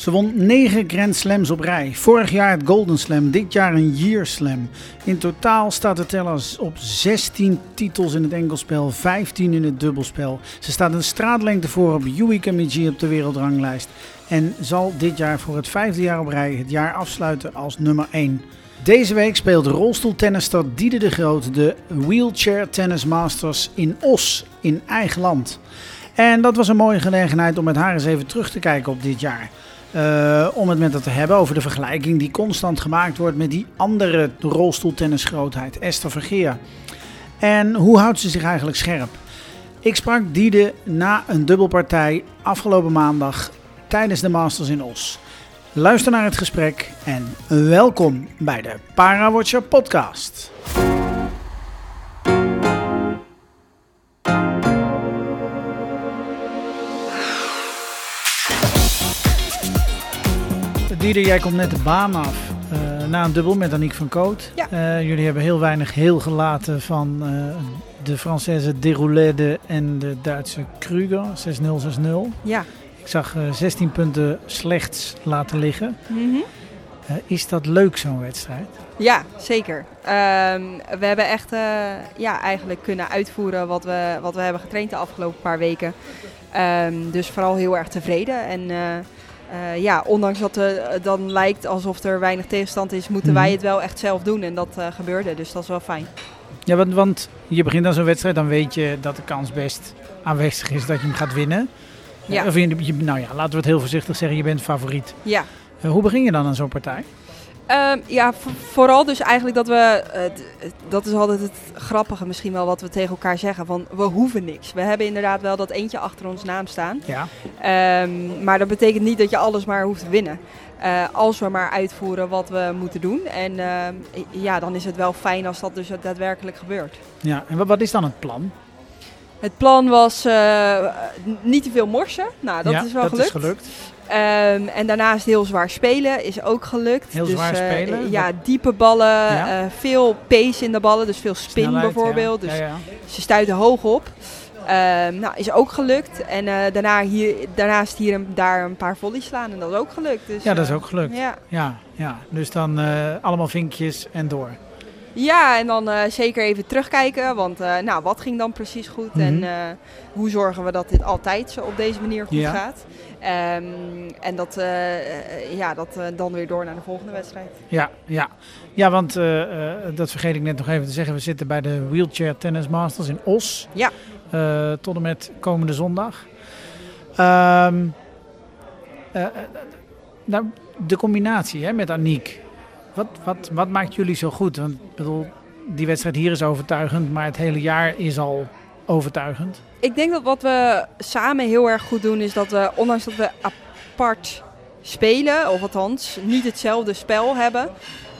Ze won 9 Grand Slams op rij. Vorig jaar het Golden Slam, dit jaar een Year Slam. In totaal staat de tellers op 16 titels in het enkelspel, 15 in het dubbelspel. Ze staat een straatlengte voor op Yui Kamiji op de wereldranglijst. En zal dit jaar voor het vijfde jaar op rij het jaar afsluiten als nummer 1. Deze week speelt rolstoeltennister Diede de Groot de Wheelchair Tennis Masters in Os, in eigen land. En dat was een mooie gelegenheid om met haar eens even terug te kijken op dit jaar. Uh, om het met haar te hebben over de vergelijking die constant gemaakt wordt met die andere rolstoeltennisgrootheid, Esther Vergeer. En hoe houdt ze zich eigenlijk scherp? Ik sprak Diede na een dubbelpartij afgelopen maandag tijdens de Masters in Os. Luister naar het gesprek en welkom bij de Parawatcher podcast. Dieder, jij komt net de baan af uh, na een dubbel met Aniek van Koot. Ja. Uh, jullie hebben heel weinig heel gelaten van uh, de Française Deroulede en de Duitse Kruger, 6-0, 6-0. Ja. Ik zag 16 punten slechts laten liggen. Mm -hmm. is dat leuk, zo'n wedstrijd? Ja, zeker. Um, we hebben echt ja, eigenlijk kunnen uitvoeren wat we, wat we hebben getraind de afgelopen paar weken. Um, dus vooral heel erg tevreden. En uh, ja, ondanks dat het dan lijkt alsof er weinig tegenstand is, moeten wij het wel echt zelf doen. En dat uh, gebeurde, dus dat is wel fijn. Ja, want, want je begint aan zo'n wedstrijd, dan weet je dat de kans best aanwezig is dat je hem gaat winnen. Ja. Of je, je, nou ja, laten we het heel voorzichtig zeggen, je bent favoriet. Ja. Uh, hoe begin je dan aan zo'n partij? Um, ja, vooral dus eigenlijk dat we, uh, dat is altijd het grappige misschien wel wat we tegen elkaar zeggen, van we hoeven niks. We hebben inderdaad wel dat eentje achter ons naam staan. Ja. Um, maar dat betekent niet dat je alles maar hoeft te winnen. Uh, als we maar uitvoeren wat we moeten doen. En uh, ja, dan is het wel fijn als dat dus daadwerkelijk gebeurt. Ja, en wat is dan het plan? Het plan was uh, niet te veel morsen. Nou, dat ja, is wel dat gelukt. Is gelukt. Um, en daarnaast heel zwaar spelen is ook gelukt. Heel dus, zwaar spelen? Uh, ja, diepe ballen, ja? uh, veel pace in de ballen, dus veel spin Snelheid, bijvoorbeeld. Ja. Dus ja. ze stuiten hoog op. Um, nou, is ook gelukt. En uh, daarna hier, daarnaast hier en daar een paar volleys slaan en dat is ook gelukt. Dus, ja, dat is ook gelukt. Ja, ja, ja. Dus dan allemaal vinkjes en door. Ja, en dan uh, zeker even terugkijken. Want uh, nou, wat ging dan precies goed? Mhm. Mm -hmm. En uh, hoe zorgen we dat dit altijd zo op deze manier goed ja. gaat? Um, en dat, ja, dat dan weer door naar de volgende wedstrijd. Ja, ja. ja want dat vergeet ik net nog even te zeggen. We zitten bij de Wheelchair Tennis Masters in Os. Ja. tot en met komende zondag. Um, nou, de combinatie hè, met Aniek. Wat, wat, wat maakt jullie zo goed? Want bedoel, die wedstrijd hier is overtuigend, maar het hele jaar is al overtuigend. Ik denk dat wat we samen heel erg goed doen, is dat we, ondanks dat we apart spelen, of althans niet hetzelfde spel hebben,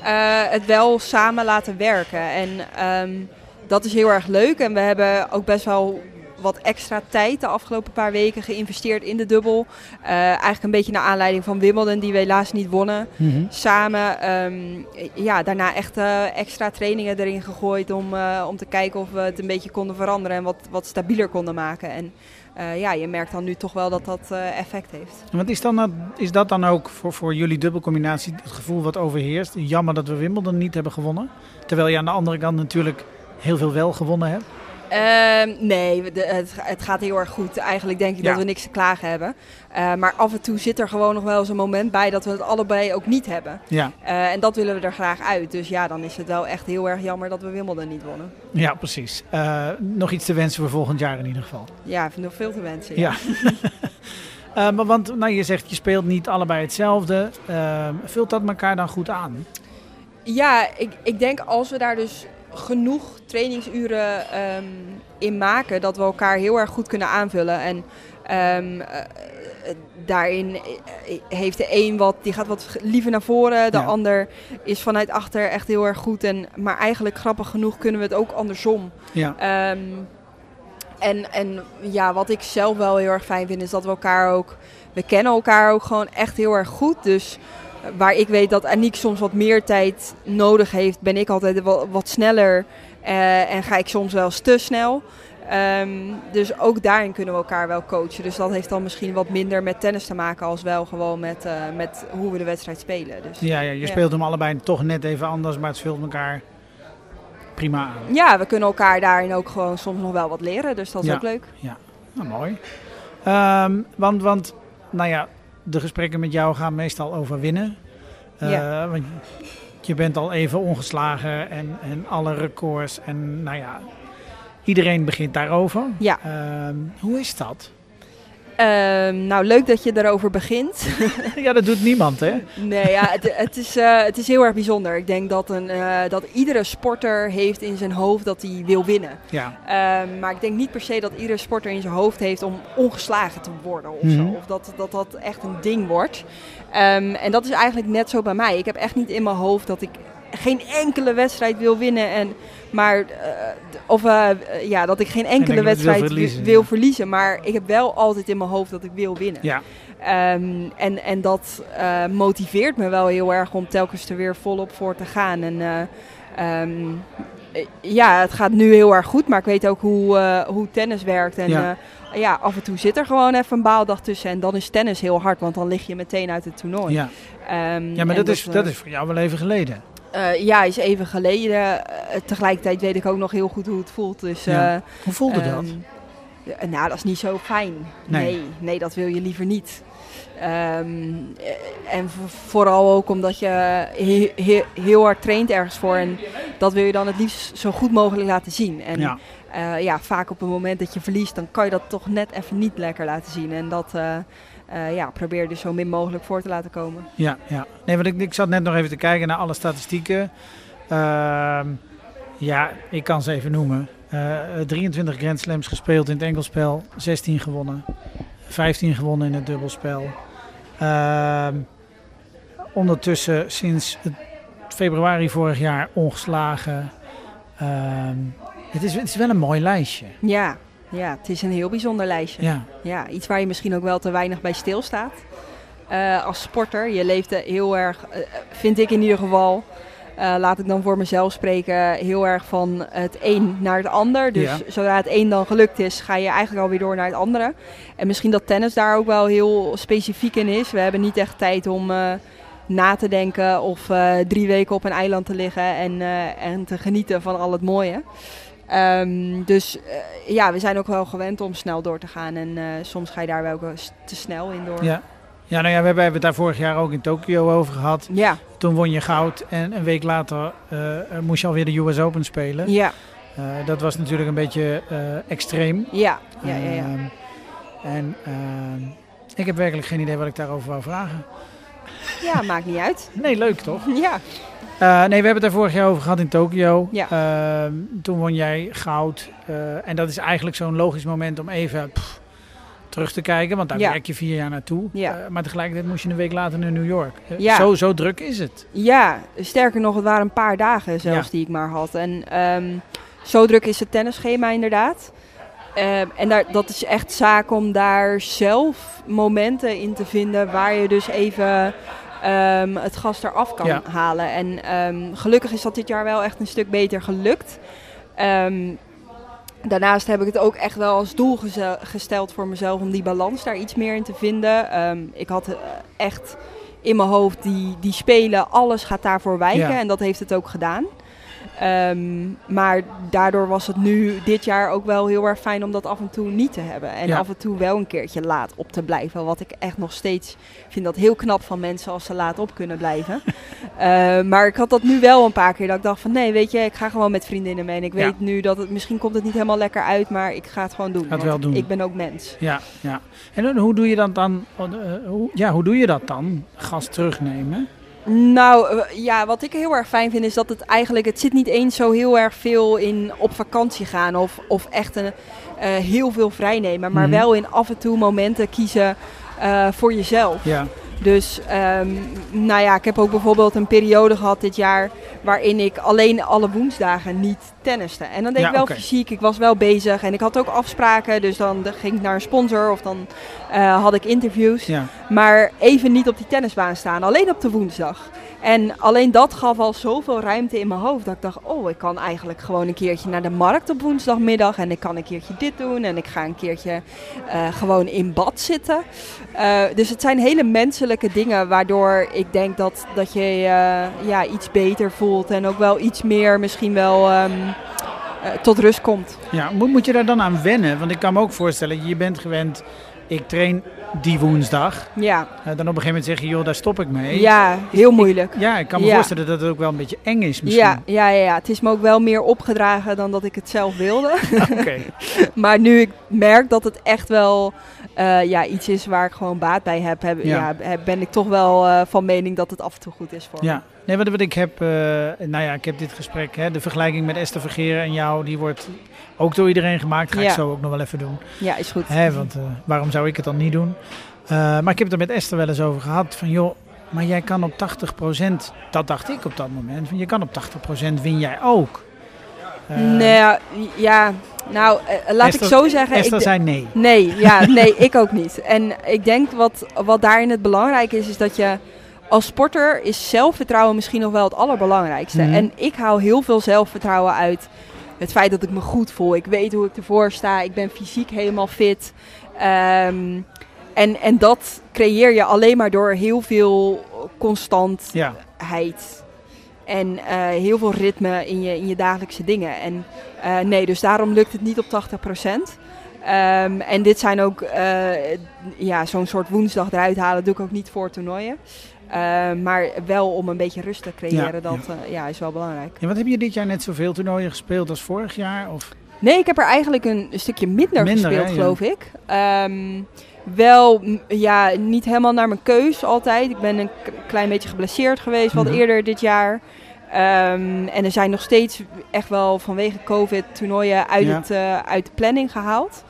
uh, het wel samen laten werken. En um, dat is heel erg leuk. En we hebben ook best wel wat extra tijd de afgelopen paar weken geïnvesteerd in de dubbel. Uh, eigenlijk een beetje naar aanleiding van Wimbledon, die we helaas niet wonnen. Mm -hmm. Samen, um, ja, daarna echt uh, extra trainingen erin gegooid om, uh, om te kijken of we het een beetje konden veranderen en wat, wat stabieler konden maken. En ja, je merkt dan nu toch wel dat dat effect heeft. Want is, dan, is dat dan ook voor, voor jullie dubbelcombinatie het gevoel wat overheerst? Jammer dat we Wimbledon niet hebben gewonnen. Terwijl je aan de andere kant natuurlijk heel veel wel gewonnen hebt. Uh, nee, de, het, het, gaat heel erg goed. Eigenlijk denk ik Ja. dat we niks te klagen hebben. Uh, maar af en toe zit er gewoon nog wel eens een moment bij dat we het allebei ook niet hebben. Ja, Uh, en dat willen we er graag uit. Dus ja, dan is het wel echt heel erg jammer dat we Wimbledon niet wonnen. ja precies. Uh, nog iets te wensen voor volgend jaar in ieder geval. Ja, nog veel te wensen. Ja. Uh, maar want nou, je zegt je speelt niet allebei hetzelfde. Vult dat elkaar dan goed aan? Ja, ik, ik denk als we daar dus genoeg trainingsuren um, in maken, dat we elkaar heel erg goed kunnen aanvullen. En um, uh, daarin heeft de een wat, die gaat wat liever naar voren, de Ja. ander is vanuit achter echt heel erg goed. En, maar eigenlijk grappig genoeg kunnen we het ook andersom. Ja. Um, en, en ja, wat ik zelf wel heel erg fijn vind, is dat we elkaar ook, we kennen elkaar ook gewoon echt heel erg goed. Dus waar ik weet dat Aniek soms wat meer tijd nodig heeft, ben ik altijd wat, wat sneller uh, en ga ik soms wel eens te snel. Ehm, dus ook daarin kunnen we elkaar wel coachen. Dus dat heeft dan misschien wat minder met tennis te maken als wel gewoon met, eh, met hoe we de wedstrijd spelen. Dus, Ja, ja je Ja. speelt hem allebei toch net even anders, maar het vult elkaar prima aan. ja, we kunnen elkaar daarin ook gewoon soms nog wel wat leren. Dus dat is Ja. ook leuk. Nou, mooi. Ehm, want, want, nou ja, de gesprekken met jou gaan meestal over winnen. Eh, Ja. Want je bent al even ongeslagen en, en alle records. En nou ja, iedereen begint daarover. Ja. Ehm, hoe is dat? Ehm, nou, leuk dat je erover begint. ja, dat doet niemand, hè? Nee, ja, het, het, is, eh, het is heel erg bijzonder. Ik denk dat, een, eh, dat iedere sporter heeft in zijn hoofd dat hij wil winnen. Ja. Ehm, maar ik denk niet per se dat iedere sporter in zijn hoofd heeft om ongeslagen te worden of zo. Mhm. Of dat, dat dat echt een ding wordt. Ehm, en dat is eigenlijk net zo bij mij. Ik heb echt niet in mijn hoofd dat ik geen enkele wedstrijd wil winnen. En, maar, eh, of eh, ja, dat ik geen enkele wil wedstrijd verliezen, wil verliezen. Maar ik heb wel altijd in mijn hoofd dat ik wil winnen. Ja. Ehm, en, en dat eh, motiveert me wel heel erg om telkens er weer volop voor te gaan. En eh, ehm, eh, ja, het gaat nu heel erg goed, maar ik weet ook hoe, hoe tennis werkt. En Ja. ja. ja, af en toe zit er gewoon even een baaldag tussen. En dan is tennis heel hard, want dan lig je meteen uit het toernooi. Ja. Ehm, ja, maar dat is, dat is voor jou wel even geleden. Eh, ja, is even geleden. Eh, tegelijkertijd weet ik ook nog heel goed hoe het voelt. Dus, Ja. eh, Hoe voelde dat? Ehm, nou, dat is niet zo fijn. Nee. Nee, nee, dat wil je liever niet. Ehm, eh, en vo- vooral ook omdat je he- he- heel hard traint ergens voor. En dat wil je dan het liefst zo goed mogelijk laten zien. En ja vaak op het moment dat je verliest, dan kan je dat toch net even niet lekker laten zien. En dat eh, eh, ja, probeer dus zo min mogelijk voor te laten komen. Ja, ja. Nee, want ik, ik zat net nog even te kijken naar alle statistieken. Ehm, ja, ik kan ze even noemen. Eh, 23 Grand Slams gespeeld in het enkelspel, 16 gewonnen. 15 gewonnen in het dubbelspel. Ehm, ondertussen sinds februari vorig jaar ongeslagen. Ehm, het, is, het is wel een mooi lijstje. Ja, ja, het is een heel bijzonder lijstje. Ja, Ja, iets waar je misschien ook wel te weinig bij stilstaat. Eh als sporter, je leeft heel erg, eh, vind ik in ieder geval, eh, laat ik dan voor mezelf spreken, heel erg van het een naar het ander. Dus Ja. zodra het een dan gelukt is, ga je eigenlijk alweer door naar het andere. En misschien dat tennis daar ook wel heel specifiek in is. We hebben niet echt tijd om na te denken of drie weken op een eiland te liggen en, en te genieten van al het mooie. Ehm, dus eh, ja, we zijn ook wel gewend om snel door te gaan. En eh, soms ga je daar wel ook te snel in door. ja. Ja, nou ja, we hebben het daar vorig jaar ook in Tokio over gehad. Ja, Toen won je goud en een week later eh, moest je alweer de US Open spelen. ja, dat was natuurlijk een beetje extreem. ja, ja, ja. ja. Ehm, en ehm, ik heb werkelijk geen idee wat ik daarover wou vragen. Ja, maakt niet uit. Nee, leuk toch? Ja, nee, we hebben het daar vorig jaar over gehad in Tokio. Ja. Ehm, toen won jij goud. Eh, en dat is eigenlijk zo'n logisch moment om even pff, terug te kijken. Want daar Ja. werk je vier jaar naartoe. Ja. Eh, maar tegelijkertijd moest je een week later naar New York. Eh, Ja. Zo, zo druk is het. ja, sterker nog, het waren een paar dagen zelfs die ik maar had. En ehm, zo druk is het tennisschema inderdaad. Ehm, en daar, dat is echt zaak om daar zelf momenten in te vinden waar je dus even ehm, het gas eraf kan Ja. halen. En ehm, gelukkig is dat dit jaar wel echt een stuk beter gelukt. Ehm, daarnaast heb ik het ook echt wel als doel gesteld voor mezelf om die balans daar iets meer in te vinden. Ik had eh, echt in mijn hoofd die, die spelen, alles gaat daarvoor wijken Ja. en dat heeft het ook gedaan. Ehm, maar daardoor was het nu dit jaar ook wel heel erg fijn om dat af en toe niet te hebben. En Ja. af en toe wel een keertje laat op te blijven. Wat ik echt nog steeds vind dat heel knap van mensen als ze laat op kunnen blijven. Eh, maar ik had dat nu wel een paar keer dat ik dacht van nee, weet je, ik ga gewoon met vriendinnen mee. En ik Ja. weet nu dat het misschien komt het niet helemaal lekker uit, maar ik ga het gewoon doen. Ga het want wel doen. Ik ben ook mens. Ja, ja. En hoe doe je dat dan? eh, hoe, ja, hoe doe je dat dan? Gas terugnemen? Nou, eh, ja, wat ik heel erg fijn vind is dat het eigenlijk, het zit niet eens zo heel erg veel in op vakantie gaan of, of echt een, eh, heel veel vrijnemen, maar Mhm. wel in af en toe momenten kiezen eh, voor jezelf. Ja, Dus, ehm, nou ja, ik heb ook bijvoorbeeld een periode gehad dit jaar waarin ik alleen alle woensdagen niet tenniste. En dan deed Ja, ik wel fysiek, ik was wel bezig en ik had ook afspraken, dus dan ging ik naar een sponsor of dan eh, had ik interviews. Ja. Maar even niet op die tennisbaan staan, alleen op de woensdag. En alleen dat gaf al zoveel ruimte in mijn hoofd dat ik dacht, oh, ik kan eigenlijk gewoon een keertje naar de markt op woensdagmiddag en ik kan een keertje dit doen en ik ga een keertje eh, gewoon in bad zitten. Uh, dus het zijn hele dingen waardoor ik denk dat, dat je uh, ja, iets beter voelt en ook wel iets meer misschien wel um, tot rust komt. Ja, moet, moet je daar dan aan wennen? Want ik kan me ook voorstellen, je bent gewend, ik train die woensdag. Ja. Uh, dan op een gegeven moment zeg je, joh, daar stop ik mee. Ja, heel moeilijk. Ik, ja, ik kan me ja. voorstellen dat het ook wel een beetje eng is misschien. Ja, ja, ja, ja, het is me ook wel meer opgedragen dan dat ik het zelf wilde. Oké. maar nu ik merk dat het echt wel uh, ja, iets is waar ik gewoon baat bij heb, heb ja. ja ben ik toch wel uh, van mening dat het af en toe goed is voor ja. me. Nee, wat, wat ik heb, uh, nou ja, ik heb dit gesprek, hè, de vergelijking met Esther Vergeren en jou, die wordt ook door iedereen gemaakt. Ga Ja. ik zo ook nog wel even doen. Ja, is goed. Hè, want waarom zou ik het dan niet doen? Maar ik heb het er met Esther wel eens over gehad. Van joh, maar jij kan op 80%, dat dacht ik op dat moment, van je kan op 80% win jij ook. Uh, nee, ja, nou uh, laat Esther, ik zo zeggen. Esther ik zei nee. Nee, ja, nee, ik ook niet. En ik denk wat, wat daarin het belangrijk is, is dat je als sporter is zelfvertrouwen misschien nog wel het allerbelangrijkste. Mhm. En ik haal heel veel zelfvertrouwen uit het feit dat ik me goed voel. Ik weet hoe ik ervoor sta. Ik ben fysiek helemaal fit. Um, en, en dat creëer je alleen maar door heel veel constantheid. Ja. En uh, heel veel ritme in je, in je dagelijkse dingen. En uh, nee, dus daarom lukt het niet op 80%. Um, en dit zijn ook, uh, ja, zo'n soort woensdag eruit halen doe ik ook niet voor toernooien. Uh, maar wel om een beetje rust te creëren, Ja, dat ja. uh, ja, is wel belangrijk. Wat heb je dit jaar net zoveel toernooien gespeeld als vorig jaar? Of? Nee, ik heb er eigenlijk een, een stukje minder, Minder, gespeeld, hè, geloof ik. Um, wel, ja, niet helemaal naar mijn keus altijd. Ik ben een klein beetje geblesseerd geweest, wat Mhm. eerder dit jaar. Um, en er zijn nog steeds echt wel vanwege COVID toernooien uit, Ja. het, uh, uit de planning gehaald.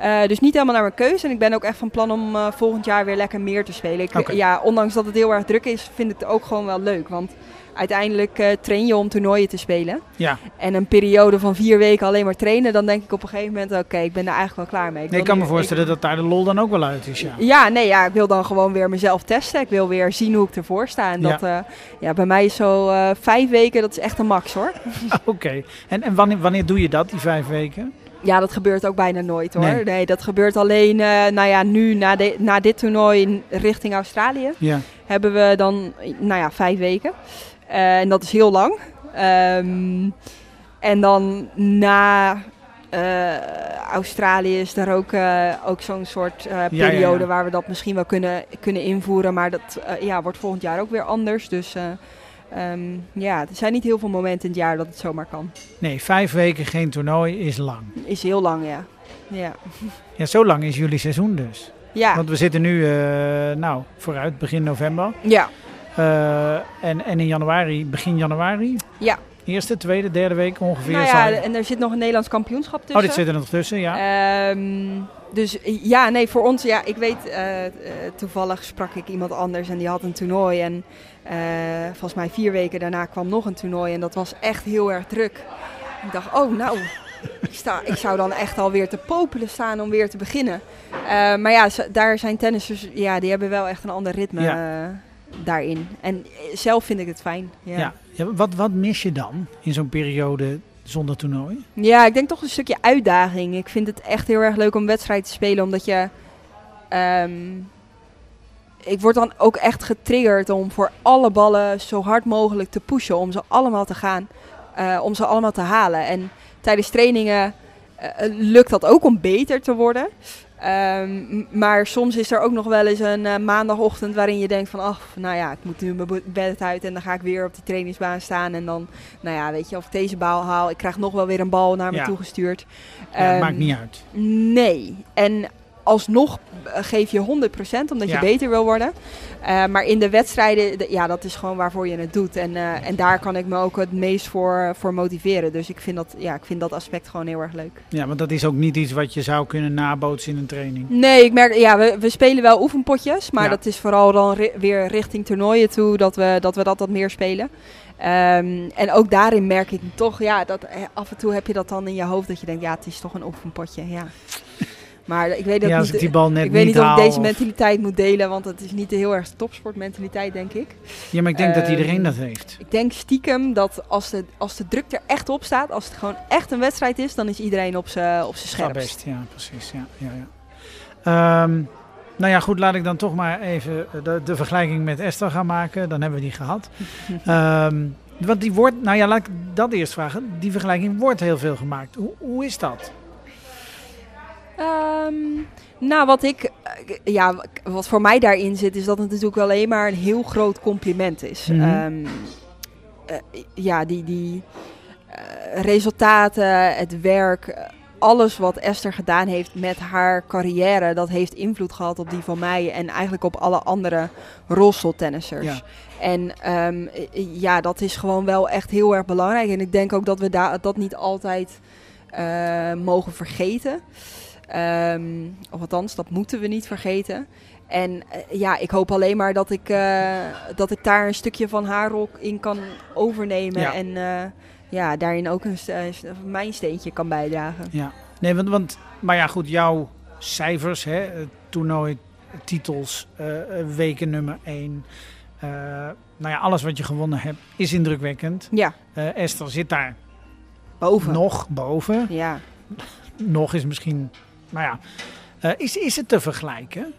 Uh, dus niet helemaal naar mijn keuze. En ik ben ook echt van plan om uh, volgend jaar weer lekker meer te spelen. Ik, ja, ondanks dat het heel erg druk is, vind ik het ook gewoon wel leuk. Want uiteindelijk uh, train je om toernooien te spelen. Ja, En een periode van vier weken alleen maar trainen, dan denk ik op een gegeven moment, oké, ik ben daar eigenlijk wel klaar mee. nee, ik kan me voorstellen dat daar de lol dan ook wel uit is. Ja. Ja, nee, ja, ik wil dan gewoon weer mezelf testen. Ik wil weer zien hoe ik ervoor sta. En dat, ja. ja, bij mij is zo uh, vijf weken, dat is echt een max hoor. Oké, okay. en, en wanneer, wanneer doe je dat, die vijf weken? Ja, dat gebeurt ook bijna nooit hoor. Nee. Nee, dat gebeurt alleen, uh, nou ja, nu na, de, na dit toernooi richting Australië. Ja. Hebben we dan, nou ja, vijf weken. Uh, en dat is heel lang. Um, en dan na uh, Australië is er ook, uh, ook zo'n soort uh, periode ja, ja, ja. waar we dat misschien wel kunnen, kunnen invoeren. Maar dat ja, wordt volgend jaar ook weer anders. Dus um, ja, er zijn niet heel veel momenten in het jaar dat het zomaar kan. Nee, vijf weken geen toernooi is lang. Is heel lang, ja. Ja, ja zo lang is jullie seizoen dus. Ja. Want we zitten nu, nou, vooruit, begin november. Ja. Uh, en, en in januari, begin januari? Ja. Eerste, tweede, derde week ongeveer. Nou ja, en er zit nog een Nederlands kampioenschap tussen. Oh, dit zit er nog tussen, ja. Um, dus ja, nee, voor ons, ja, ik weet, uh, uh, toevallig sprak ik iemand anders en die had een toernooi. En uh, volgens mij vier weken daarna kwam nog een toernooi en dat was echt heel erg druk. Ik dacht, oh nou, ik, sta, ik zou dan echt alweer te popelen staan om weer te beginnen. Maar ja, daar zijn tennissers, ja, die hebben wel echt een ander ritme. Ja. Daarin. En zelf vind ik het fijn. Ja. ja. ja wat, wat mis je dan in zo'n periode zonder toernooi? Ja, ik denk toch een stukje uitdaging. Ik vind het echt heel erg leuk om wedstrijden te spelen, omdat je. Um, ik word dan ook echt getriggerd om voor alle ballen zo hard mogelijk te pushen. Om ze allemaal te gaan. Uh, om ze allemaal te halen. En tijdens trainingen uh, lukt dat ook om beter te worden. Um, maar soms is er ook nog wel eens een uh, maandagochtend waarin je denkt van, ach, nou ja, ik moet nu mijn bed uit en dan ga ik weer op die trainingsbaan staan en dan, nou ja, weet je, of ik deze bal haal, ik krijg nog wel weer een bal naar me ja. toegestuurd. Ja, um, maakt niet uit. Nee. En alsnog geef je 100% omdat Ja. je beter wil worden. Uh, maar in de wedstrijden, de, ja, dat is gewoon waarvoor je het doet. En, uh, en daar kan ik me ook het meest voor, voor motiveren. Dus ik vind, dat, ja, ik vind dat aspect gewoon heel erg leuk. Ja, want dat is ook niet iets wat je zou kunnen nabootsen in een training. Nee, ik merk, ja, we, we spelen wel oefenpotjes. Maar Ja. dat is vooral dan ri- weer richting toernooien toe dat we dat, we dat wat meer spelen. Um, en ook daarin merk ik toch, ja, dat eh, af en toe heb je dat dan in je hoofd dat je denkt, ja, het is toch een oefenpotje. Ja. Maar ik weet dat ja, als niet, ik die bal net ik weet niet of ik deze mentaliteit moet delen, want het is niet de heel erg topsportmentaliteit, denk ik. Ja, maar ik denk dat Ehm, iedereen dat heeft. Ik denk stiekem dat als de, als de druk er echt op staat, als het gewoon echt een wedstrijd is, dan is iedereen op zijn op best, ja, precies. Ja, ja, ja. Ehm, nou ja, goed, laat ik dan toch maar even de, de vergelijking met Esther gaan maken. Dan hebben we die gehad. Ehm, want die wordt, nou ja, laat ik dat eerst vragen. Die vergelijking wordt heel veel gemaakt. Hoe, hoe is dat? Ehm, nou, wat ik, eh, ja, wat voor mij daarin zit, is dat het natuurlijk alleen maar een heel groot compliment is. Mhm. Ehm, eh, ja, die, die eh, resultaten, het werk, alles wat Esther gedaan heeft met haar carrière, dat heeft invloed gehad op die van mij en eigenlijk op alle andere rolstoeltennissers. Ja. En ehm, eh, ja, dat is gewoon wel echt heel erg belangrijk. En ik denk ook dat we dat niet altijd mogen vergeten. Ehm, of althans, dat moeten we niet vergeten. En eh, ja, ik hoop alleen maar dat ik, eh, dat ik daar een stukje van haar rol in kan overnemen. Ja. En eh, ja, daarin ook een, mijn steentje kan bijdragen. Ja, nee, want, want maar ja, goed, jouw cijfers, hè, toernooi, titels, weken nummer 1. nou ja, alles wat je gewonnen hebt is indrukwekkend. Ja, Esther zit daar boven. nog boven. Ja. Nog is misschien, nou ja, Eh, is, is het te vergelijken?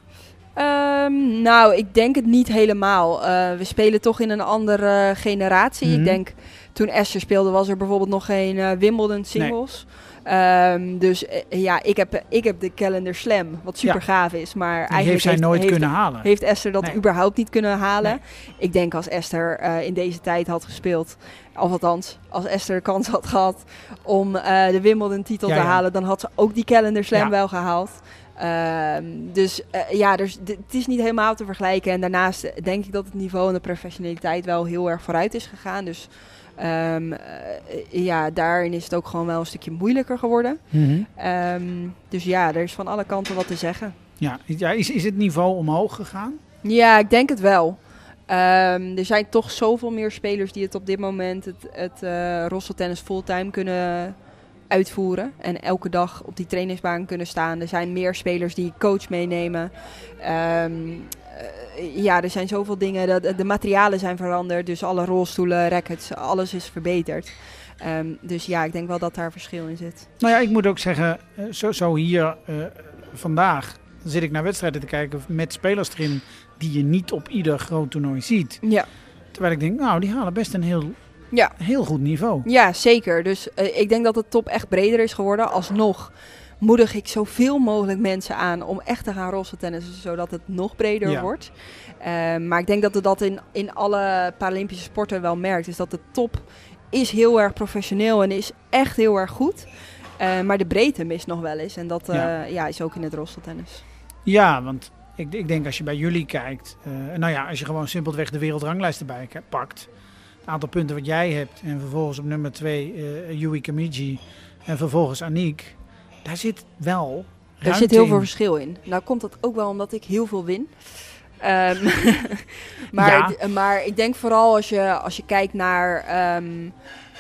Ehm, nou, ik denk het niet helemaal. Eh, we spelen toch in een andere generatie. Mhm. Ik denk, toen Esther speelde was er bijvoorbeeld nog geen eh, Wimbledon singles. Ehm, dus eh, ja, ik heb, ik heb de Calendar Slam, wat super gaaf is. Maar Die eigenlijk heeft zij nooit heeft, kunnen halen. heeft Esther dat Nee. überhaupt niet kunnen halen. Nee. Ik denk als Esther eh, in deze tijd had gespeeld, of althans, als Esther de kans had gehad om eh, de Wimbledon-titel Ja, te ja. halen, dan had ze ook die Calendar Slam wel gehaald. Ehm, dus ja, dus, het is niet helemaal te vergelijken. En daarnaast denk ik dat het niveau en de professionaliteit wel heel erg vooruit is gegaan. Dus ehm, eh, ja, daarin is het ook gewoon wel een stukje moeilijker geworden. Ehm, dus ja, er is van alle kanten wat te zeggen. Ja, ja is, is het niveau omhoog gegaan? Ja, ik denk het wel. Ehm, er zijn toch zoveel meer spelers die het op dit moment het, het eh rosseltennis fulltime kunnen uitvoeren. En elke dag op die trainingsbaan kunnen staan. Er zijn meer spelers die coach meenemen. Ehm, eh, ja, er zijn zoveel dingen. Dat, de materialen zijn veranderd. Dus alle rolstoelen, rackets, alles is verbeterd. Ehm, dus ja, ik denk wel dat daar verschil in zit. Nou ja, ik moet ook zeggen, eh, zo, zo hier eh, vandaag zit ik naar wedstrijden te kijken met spelers erin die je niet op ieder groot toernooi ziet. Ja. Terwijl ik denk, nou, die halen best een heel, Ja. heel goed niveau. Ja, zeker. Dus eh, ik denk dat de top echt breder is geworden. Alsnog moedig ik zoveel mogelijk mensen aan om echt te gaan rolstoeltennissen, zodat het nog breder Ja. wordt. Eh, maar ik denk dat we dat in, in alle Paralympische sporten wel merkt. Dus dat de top is heel erg professioneel en is echt heel erg goed. Eh, maar de breedte mist nog wel eens. En dat eh, Ja. ja. is ook in het rolstoeltennis. Ja, want ik, ik denk als je bij jullie kijkt, eh, nou ja, als je gewoon simpelweg de wereldranglijst erbij pakt, het aantal punten wat jij hebt en vervolgens op nummer 2 eh Yui Kamiji en vervolgens Aniek, daar zit wel Er zit heel in. veel verschil in. Nou komt dat ook wel omdat ik heel veel win. Ehm, maar, Ja. maar ik denk vooral als je, als je kijkt naar... ehm,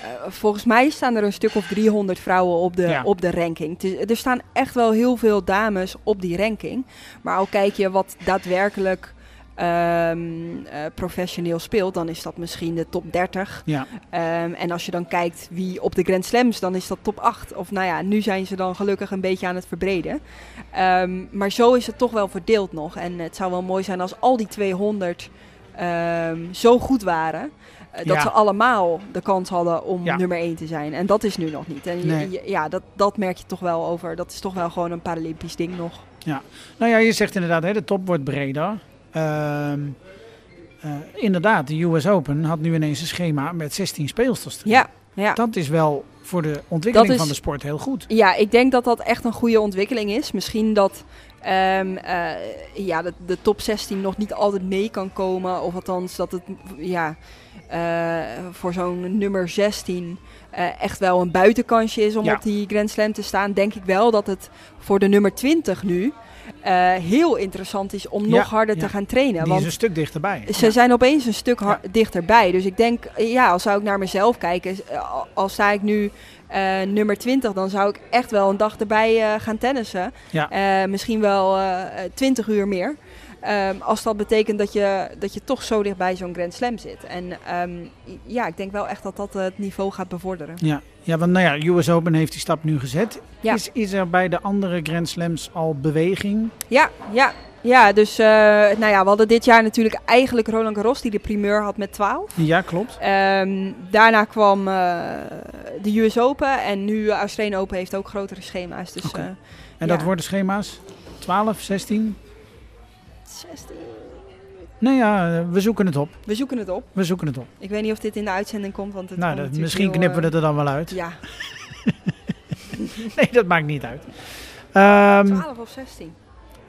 eh, volgens mij staan er een stuk of 300 vrouwen op de, Ja. op de ranking. Er staan echt wel heel veel dames op die ranking. Maar al kijk je wat daadwerkelijk ehm, eh, professioneel speelt... dan is dat misschien de top 30. Ja, Ehm, en als je dan kijkt wie op de Grand Slams, dan is dat top 8. Of nou ja, nu zijn ze dan gelukkig een beetje aan het verbreden. Ehm, maar zo is het toch wel verdeeld nog. En het zou wel mooi zijn als al die 200 ehm, zo goed waren. eh, dat Ja. ze allemaal de kans hadden om Ja. nummer 1 te zijn. En dat is nu nog niet. En Nee. ja, dat, dat merk je toch wel over. Dat is toch wel gewoon een Paralympisch ding nog. nou ja, je zegt inderdaad, hè, de top wordt breder. Ehm, eh, inderdaad, de US Open had nu ineens een schema met 16 speelsters. Ja, ja. Dat is wel voor de ontwikkeling is- van de sport heel goed. Ja, ik denk dat dat echt een goede ontwikkeling is. Misschien dat ehm, eh, ja, de, de top 16 nog niet altijd mee kan komen. Of althans dat het ja, eh, voor zo'n nummer 16 eh, echt wel een buitenkansje is om Ja. op die Grand Slam te staan. Denk ik wel dat het voor de nummer 20 nu heel interessant is om nog harder te gaan trainen. Die want is een stuk dichterbij. ze zijn opeens een stuk dichterbij. Dus ik denk, ja, als zou ik naar mezelf kijken, eh, al- al sta ik nu eh, nummer 20, dan zou ik echt wel een dag erbij eh, gaan tennissen. Ja. Eh, misschien wel eh 20 uur meer. Ehm, als dat betekent dat je, dat je toch zo dicht bij zo'n Grand Slam zit. En ehm, ja, ik denk wel echt dat dat het niveau gaat bevorderen. Ja. ja, want nou ja, US Open heeft die stap nu gezet. Ja. Is, is er bij de andere Grand Slams al beweging? Ja, ja. Ja, dus eh, nou ja, we hadden dit jaar natuurlijk eigenlijk Roland Garros die de primeur had met 12. Ja, klopt. Ehm, daarna kwam eh, de US Open en nu Australian Open heeft ook grotere schema's. Dus eh, En Ja. dat worden schema's? 12, 16? 16. Nee, ja, we zoeken het op. We zoeken het op. We zoeken het op. Ik weet niet of dit in de uitzending komt, want het nou, dat, misschien heel, knippen we eh, het er dan wel uit. Ja, Nee, dat maakt niet uit. Ehm, 12 of 16.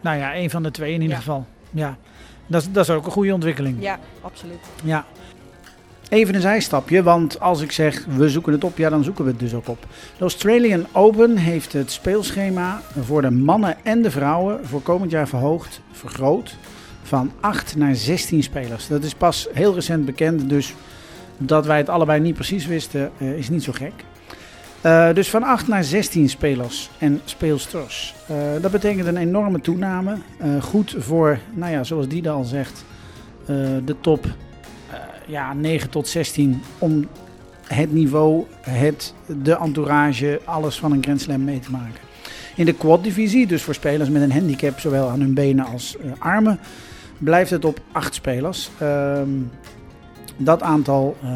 nou ja, één van de twee in ieder Ja. geval. Ja, dat is, dat is ook een goede ontwikkeling. Ja, absoluut. Ja. Even een zijstapje, want als ik zeg we zoeken het op, ja dan zoeken we het dus ook op. De Australian Open heeft het speelschema voor de mannen en de vrouwen voor komend jaar verhoogd, vergroot, van 8 naar 16 spelers. Dat is pas heel recent bekend, dus dat wij het allebei niet precies wisten eh, is niet zo gek. Eh, dus van 8 naar 16 spelers en speelsters. Eh, dat betekent een enorme toename. Goed voor, nou ja, zoals Diede al zegt, de top ja, 9 tot 16 om het niveau, het, de entourage, alles van een Grand Slam mee te maken. In de quad-divisie, dus voor spelers met een handicap, zowel aan hun benen als eh, armen, blijft het op 8 spelers. Ehm, dat aantal eh,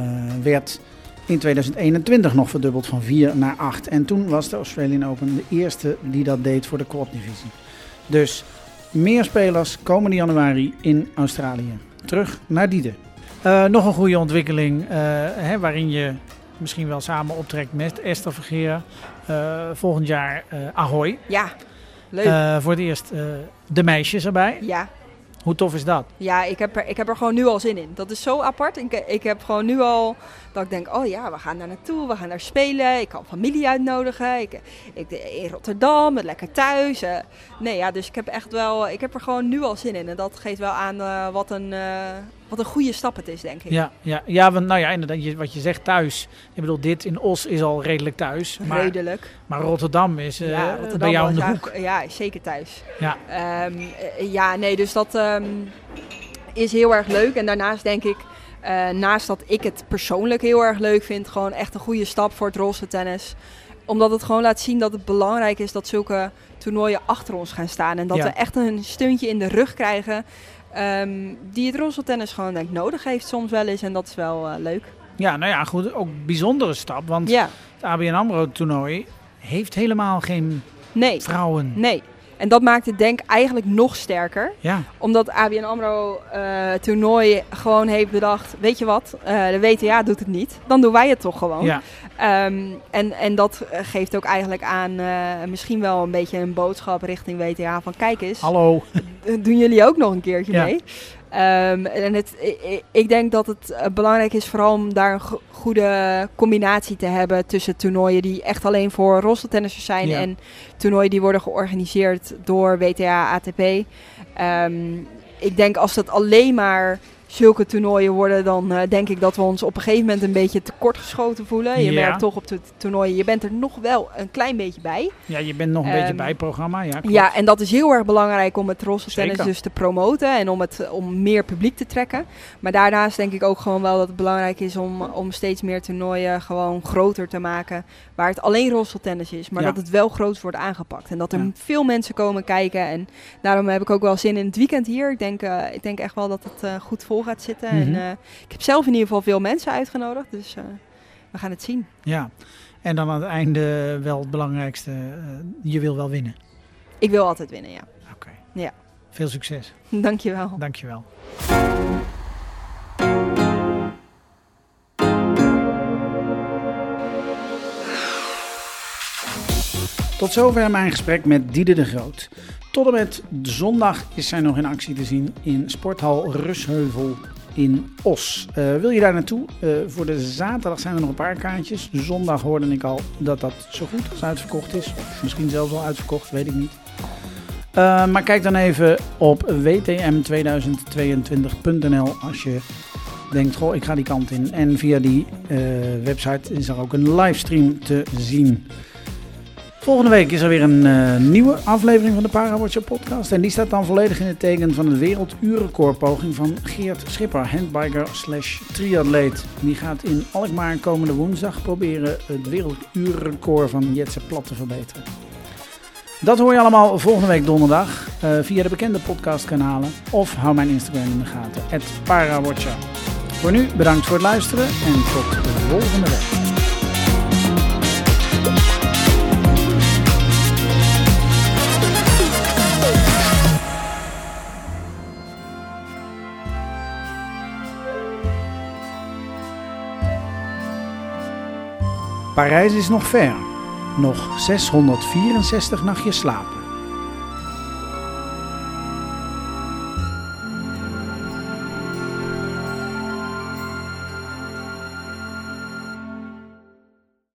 werd in 2021 nog verdubbeld van 4 naar 8. En toen was de Australian Open de eerste die dat deed voor de quad-divisie. Dus meer spelers komende januari in Australië. Terug naar Diede. Eh, nog een goede ontwikkeling eh, hè, waarin je misschien wel samen optrekt met Esther Vergeer. Eh, volgend jaar Ahoy. Ja, leuk. Voor het eerst de meisjes erbij. ja, Hoe tof is dat? ja ik, heb er, ik heb er gewoon nu al zin in. Dat is zo apart. Ik, ik heb gewoon nu al dat ik denk, oh ja, we gaan daar naartoe, we gaan daar spelen. Ik kan familie uitnodigen. Ik, ik, in Rotterdam, lekker thuis. nee, ja, dus ik heb echt wel, ik heb er gewoon nu al zin in. En dat geeft wel aan wat, een, wat een goede stap het is, denk ik. Ja, ja, ja want, nou ja, inderdaad, je, wat je zegt thuis. Ik bedoel, dit in Os is al redelijk thuis. Maar, Redelijk. maar Rotterdam is eh, ja, Rotterdam bij jou in de hoek. Ja, zeker thuis. Ja. Ehm, eh, ja, nee, dus dat ehm, is heel erg leuk. En daarnaast denk ik, eh, naast dat ik het persoonlijk heel erg leuk vind, gewoon echt een goede stap voor het roze tennis. Omdat het gewoon laat zien dat het belangrijk is dat zulke toernooien achter ons gaan staan. En dat Ja. we echt een steuntje in de rug krijgen. Ehm, die het roze tennis gewoon denk ik nodig heeft soms wel eens. En dat is wel eh, leuk. Ja, nou ja, goed. Ook een bijzondere stap. Want Ja, het ABN AMRO toernooi heeft helemaal geen nee, vrouwen. nee. En dat maakt het denk eigenlijk nog sterker. Ja, Omdat ABN AMRO eh, toernooi gewoon heeft bedacht, weet je wat, eh, de WTA doet het niet. Dan doen wij het toch gewoon. ja, Ehm, en, en dat geeft ook eigenlijk aan eh, misschien wel een beetje een boodschap richting WTA van kijk eens, hallo. doen jullie ook nog een keertje Ja. mee? Ehm, en het, ik, denk dat het eh, belangrijk is vooral om daar een go- goede combinatie te hebben tussen toernooien die echt alleen voor rolstoeltennissers zijn Ja. en toernooien die worden georganiseerd door WTA, ATP. Ehm, ik denk als dat alleen maar zulke toernooien worden, dan eh, denk ik dat we ons op een gegeven moment een beetje tekortgeschoten voelen. Je Ja. merkt toch op de toernooien, je bent er nog wel een klein beetje bij. Ja, je bent nog een beetje Ehm, bij het programma. Ja, klopt. Ja, en dat is heel erg belangrijk om het rosse tennis Zeker. dus te promoten en om, het, om meer publiek te trekken. Maar daarnaast denk ik ook gewoon wel dat het belangrijk is om, om steeds meer toernooien gewoon groter te maken. Waar het alleen rosse tennis is, maar Ja. dat het wel groot wordt aangepakt. En dat er Ja. veel mensen komen kijken. En daarom heb ik ook wel zin in het weekend hier. Ik denk, eh, ik denk echt wel dat het eh, goed gaat zitten. Mhm. En eh, ik heb zelf in ieder geval veel mensen uitgenodigd, dus eh, we gaan het zien. ja. En dan aan het einde wel het belangrijkste. eh, je wil wel winnen. Ik wil altijd winnen, ja. Oké. Ja. Veel succes. Dankjewel. Dankjewel. Tot zover mijn gesprek met Diede de Groot. Tot en met zondag is zij nog in actie te zien in Sporthal Rusheuvel in Os. Eh, wil je daar naartoe? Eh, voor de zaterdag zijn er nog een paar kaartjes. Zondag hoorde ik al dat dat zo goed als uitverkocht is. Misschien zelfs al uitverkocht, weet ik niet. Uh, maar kijk dan even op wtm2022.nl als je denkt, goh, ik ga die kant in. En via die website is er ook een livestream te zien. Volgende week is er weer een uh, nieuwe aflevering van de Parawatcher podcast. En die staat dan volledig in het teken van de werelduurrecordpoging van Geert Schipper, handbiker slash triatleet. Die gaat in Alkmaar komende woensdag proberen het werelduurrecord van Jetse Plat te verbeteren. Dat hoor je allemaal volgende week donderdag uh, via de bekende podcastkanalen of hou mijn Instagram in de gaten, Parawatcher. Voor nu bedankt voor het luisteren en tot de volgende week. Parijs is nog ver. Nog 664 nachtjes slapen.